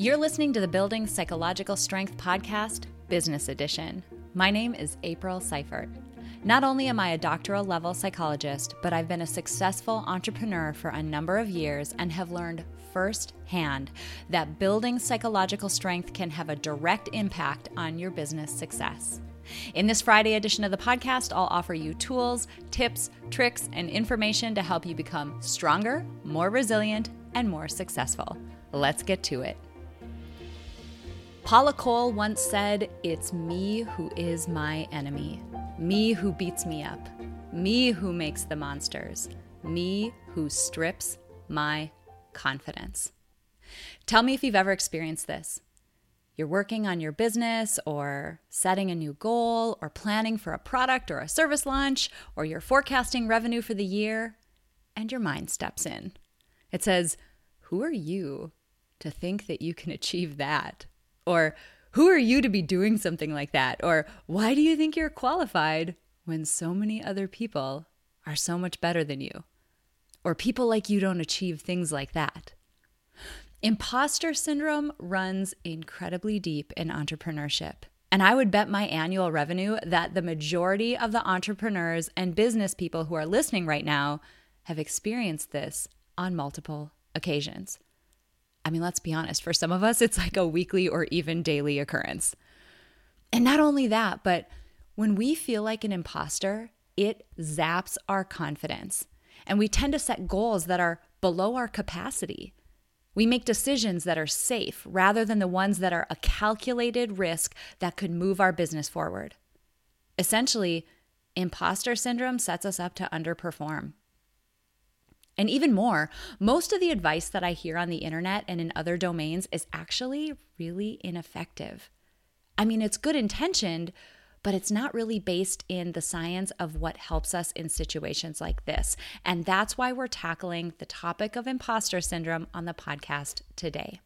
You're listening to the Building Psychological Strength podcast, Business Edition. My name is April Seifert. Not only am I a doctoral level psychologist, but I've been a successful entrepreneur for a number of years and have learned firsthand that building psychological strength can have a direct impact on your business success. In this Friday edition of the podcast, I'll offer you tools, tips, tricks, and information to help you become stronger, more resilient, and more successful. Let's get to it. Paula Cole once said, It's me who is my enemy, me who beats me up, me who makes the monsters, me who strips my confidence. Tell me if you've ever experienced this. You're working on your business or setting a new goal or planning for a product or a service launch or you're forecasting revenue for the year, and your mind steps in. It says, Who are you to think that you can achieve that? Or who are you to be doing something like that? Or why do you think you're qualified when so many other people are so much better than you? Or people like you don't achieve things like that. Imposter syndrome runs incredibly deep in entrepreneurship. And I would bet my annual revenue that the majority of the entrepreneurs and business people who are listening right now have experienced this on multiple occasions. I mean, let's be honest, for some of us, it's like a weekly or even daily occurrence. And not only that, but when we feel like an imposter, it zaps our confidence. And we tend to set goals that are below our capacity. We make decisions that are safe rather than the ones that are a calculated risk that could move our business forward. Essentially, imposter syndrome sets us up to underperform. And even more, most of the advice that I hear on the internet and in other domains is actually really ineffective. I mean, it's good intentioned, but it's not really based in the science of what helps us in situations like this. And that's why we're tackling the topic of imposter syndrome on the podcast today.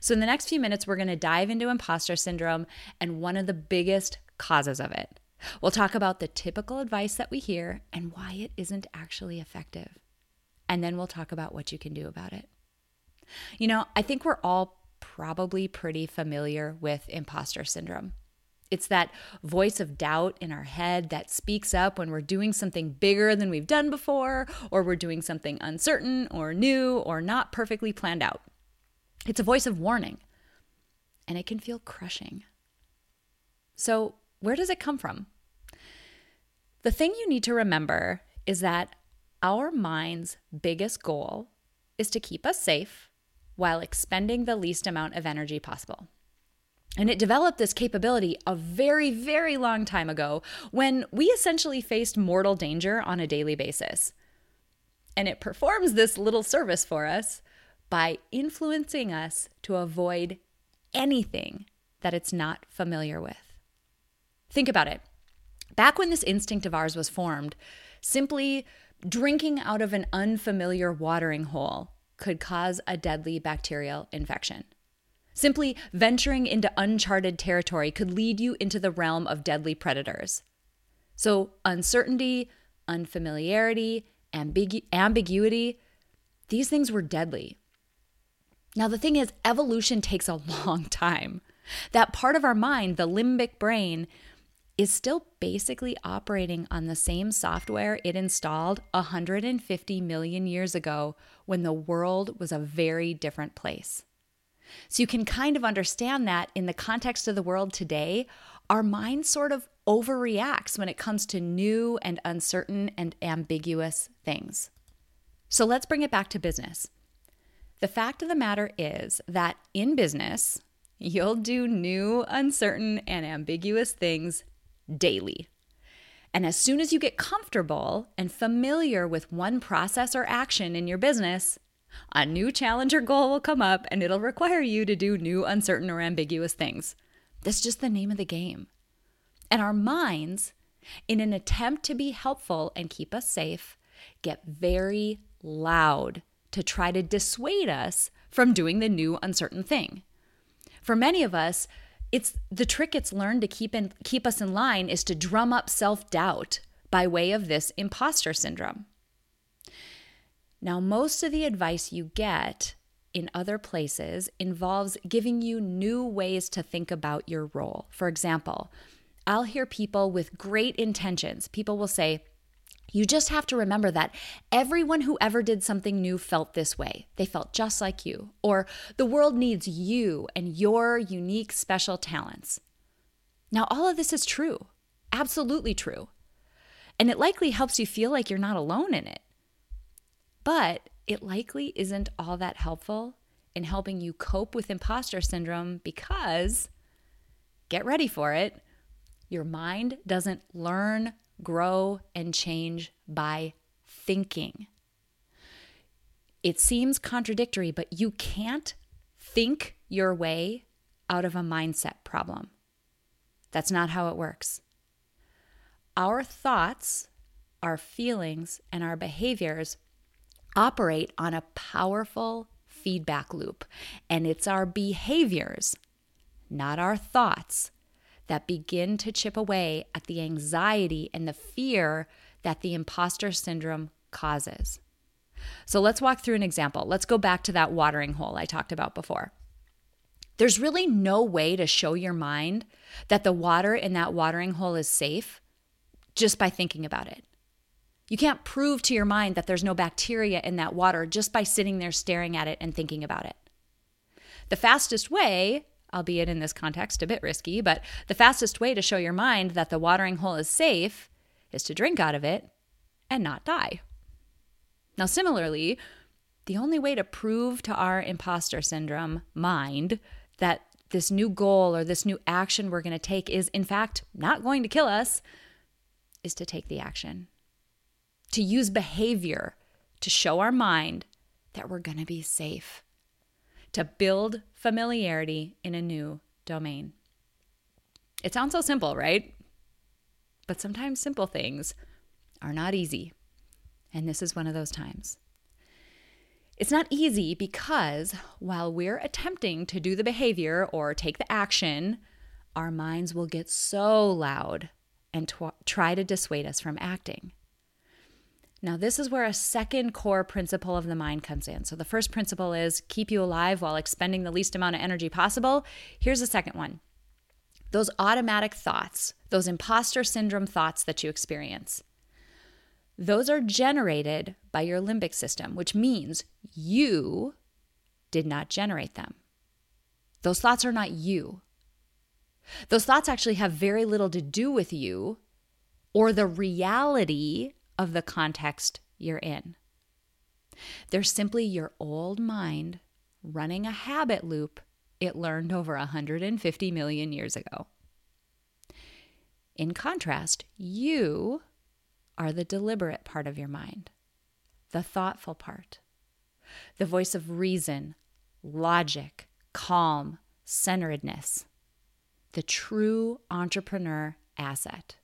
So, in the next few minutes, we're going to dive into imposter syndrome and one of the biggest causes of it. We'll talk about the typical advice that we hear and why it isn't actually effective. And then we'll talk about what you can do about it. You know, I think we're all probably pretty familiar with imposter syndrome. It's that voice of doubt in our head that speaks up when we're doing something bigger than we've done before, or we're doing something uncertain or new or not perfectly planned out. It's a voice of warning, and it can feel crushing. So, where does it come from? The thing you need to remember is that our mind's biggest goal is to keep us safe while expending the least amount of energy possible. And it developed this capability a very, very long time ago when we essentially faced mortal danger on a daily basis. And it performs this little service for us by influencing us to avoid anything that it's not familiar with. Think about it. Back when this instinct of ours was formed, simply drinking out of an unfamiliar watering hole could cause a deadly bacterial infection. Simply venturing into uncharted territory could lead you into the realm of deadly predators. So, uncertainty, unfamiliarity, ambigu- ambiguity, these things were deadly. Now, the thing is, evolution takes a long time. That part of our mind, the limbic brain, is still basically operating on the same software it installed 150 million years ago when the world was a very different place. So you can kind of understand that in the context of the world today, our mind sort of overreacts when it comes to new and uncertain and ambiguous things. So let's bring it back to business. The fact of the matter is that in business, you'll do new, uncertain, and ambiguous things daily. And as soon as you get comfortable and familiar with one process or action in your business, a new challenge or goal will come up and it'll require you to do new, uncertain, or ambiguous things. That's just the name of the game. And our minds, in an attempt to be helpful and keep us safe, get very loud to try to dissuade us from doing the new, uncertain thing. For many of us, it's the trick it's learned to keep in, keep us in line is to drum up self-doubt by way of this imposter syndrome. Now, most of the advice you get in other places involves giving you new ways to think about your role. For example, I'll hear people with great intentions. People will say, you just have to remember that everyone who ever did something new felt this way. They felt just like you. Or the world needs you and your unique special talents. Now, all of this is true, absolutely true. And it likely helps you feel like you're not alone in it. But it likely isn't all that helpful in helping you cope with imposter syndrome because, get ready for it, your mind doesn't learn, grow, and change by thinking. It seems contradictory, but you can't think your way out of a mindset problem. That's not how it works. Our thoughts, our feelings, and our behaviors operate on a powerful feedback loop, and it's our behaviors, not our thoughts, that begin to chip away at the anxiety and the fear that the imposter syndrome causes. So let's walk through an example. Let's go back to that watering hole I talked about before. There's really no way to show your mind that the water in that watering hole is safe just by thinking about it. You can't prove to your mind that there's no bacteria in that water just by sitting there staring at it and thinking about it. The fastest way albeit in this context a bit risky, but the fastest way to show your mind that the watering hole is safe is to drink out of it and not die. Now, similarly, the only way to prove to our imposter syndrome mind that this new goal or this new action we're going to take is, in fact, not going to kill us is to take the action. To use behavior to show our mind that we're going to be safe to build familiarity in a new domain. It sounds so simple, right? But sometimes simple things are not easy. And this is one of those times. It's not easy because while we're attempting to do the behavior or take the action, our minds will get so loud and try to dissuade us from acting. Now, this is where a second core principle of the mind comes in. So, the first principle is keep you alive while expending the least amount of energy possible. Here's the second one those automatic thoughts, those imposter syndrome thoughts that you experience, those are generated by your limbic system, which means you did not generate them. Those thoughts are not you. Those thoughts actually have very little to do with you or the reality of the context you're in. They're simply your old mind running a habit loop it learned over 150 million years ago. In contrast, you are the deliberate part of your mind, the thoughtful part, the voice of reason, logic, calm, centeredness, the true entrepreneur asset.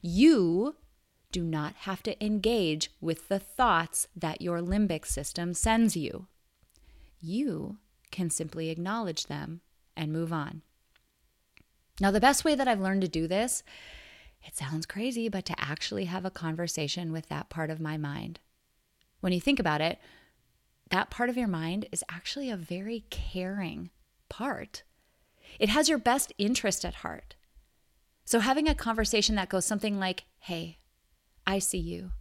You do not have to engage with the thoughts that your limbic system sends you. You can simply acknowledge them and move on. Now, the best way that I've learned to do this, it sounds crazy, but to actually have a conversation with that part of my mind. When you think about it, that part of your mind is actually a very caring part. It has your best interest at heart. So, having a conversation that goes something like, Hey, I see you.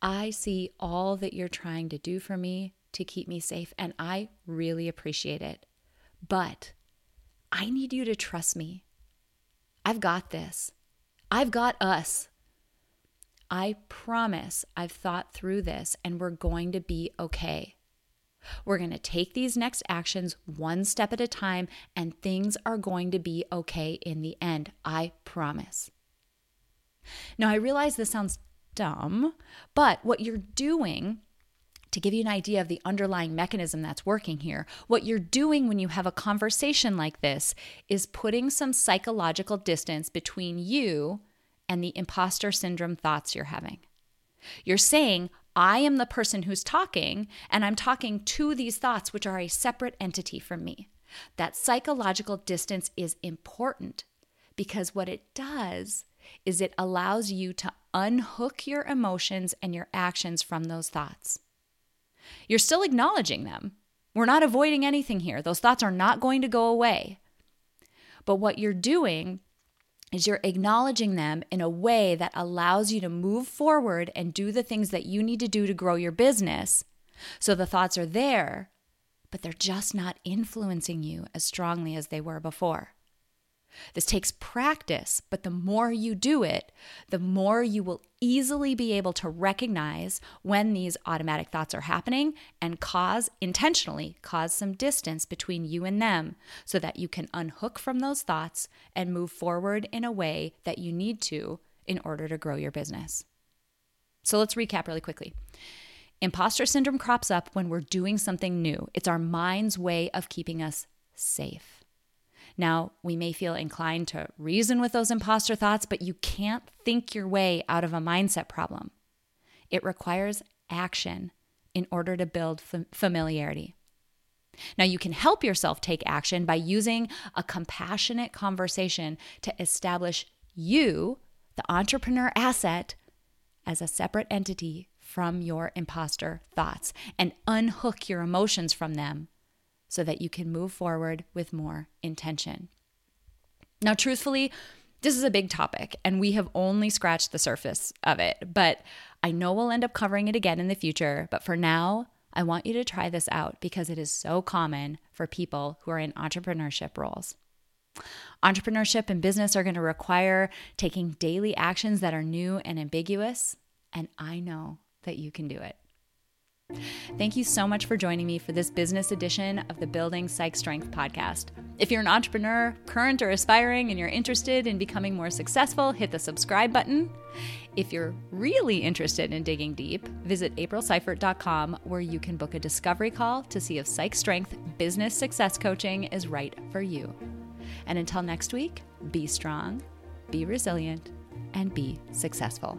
I see all that you're trying to do for me to keep me safe, and I really appreciate it. But I need you to trust me. I've got this. I've got us. I promise I've thought through this and we're going to be okay. We're going to take these next actions one step at a time and things are going to be okay in the end. I promise. Now, I realize this sounds dumb, but what you're doing to give you an idea of the underlying mechanism that's working here, what you're doing when you have a conversation like this is putting some psychological distance between you and the imposter syndrome thoughts you're having. You're saying, I am the person who's talking, and I'm talking to these thoughts, which are a separate entity from me. That psychological distance is important because what it does is it allows you to unhook your emotions and your actions from those thoughts. You're still acknowledging them, We're not avoiding anything here. Those thoughts are not going to go away. But what you're doing is you're acknowledging them in a way that allows you to move forward and do the things that you need to do to grow your business. So the thoughts are there, but they're just not influencing you as strongly as they were before. This takes practice, but the more you do it, the more you will easily be able to recognize when these automatic thoughts are happening and cause intentionally cause some distance between you and them so that you can unhook from those thoughts and move forward in a way that you need to in order to grow your business. So let's recap really quickly. Imposter syndrome crops up when we're doing something new. It's our mind's way of keeping us safe. Now, we may feel inclined to reason with those imposter thoughts, but you can't think your way out of a mindset problem. It requires action in order to build familiarity. Now, you can help yourself take action by using a compassionate conversation to establish you, the entrepreneur asset, as a separate entity from your imposter thoughts and unhook your emotions from them so that you can move forward with more intention. Now, truthfully, this is a big topic and we have only scratched the surface of it, but I know we'll end up covering it again in the future. But for now, I want you to try this out because it is so common for people who are in entrepreneurship roles. Entrepreneurship and business are going to require taking daily actions that are new and ambiguous, and I know that you can do it. Thank you so much for joining me for this business edition of the Building Psych Strength podcast. If you're an entrepreneur, current or aspiring, and you're interested in becoming more successful, hit the subscribe button. If you're really interested in digging deep, visit aprilseifert.com where you can book a discovery call to see if Psych Strength business success coaching is right for you. And until next week, be strong, be resilient, and be successful.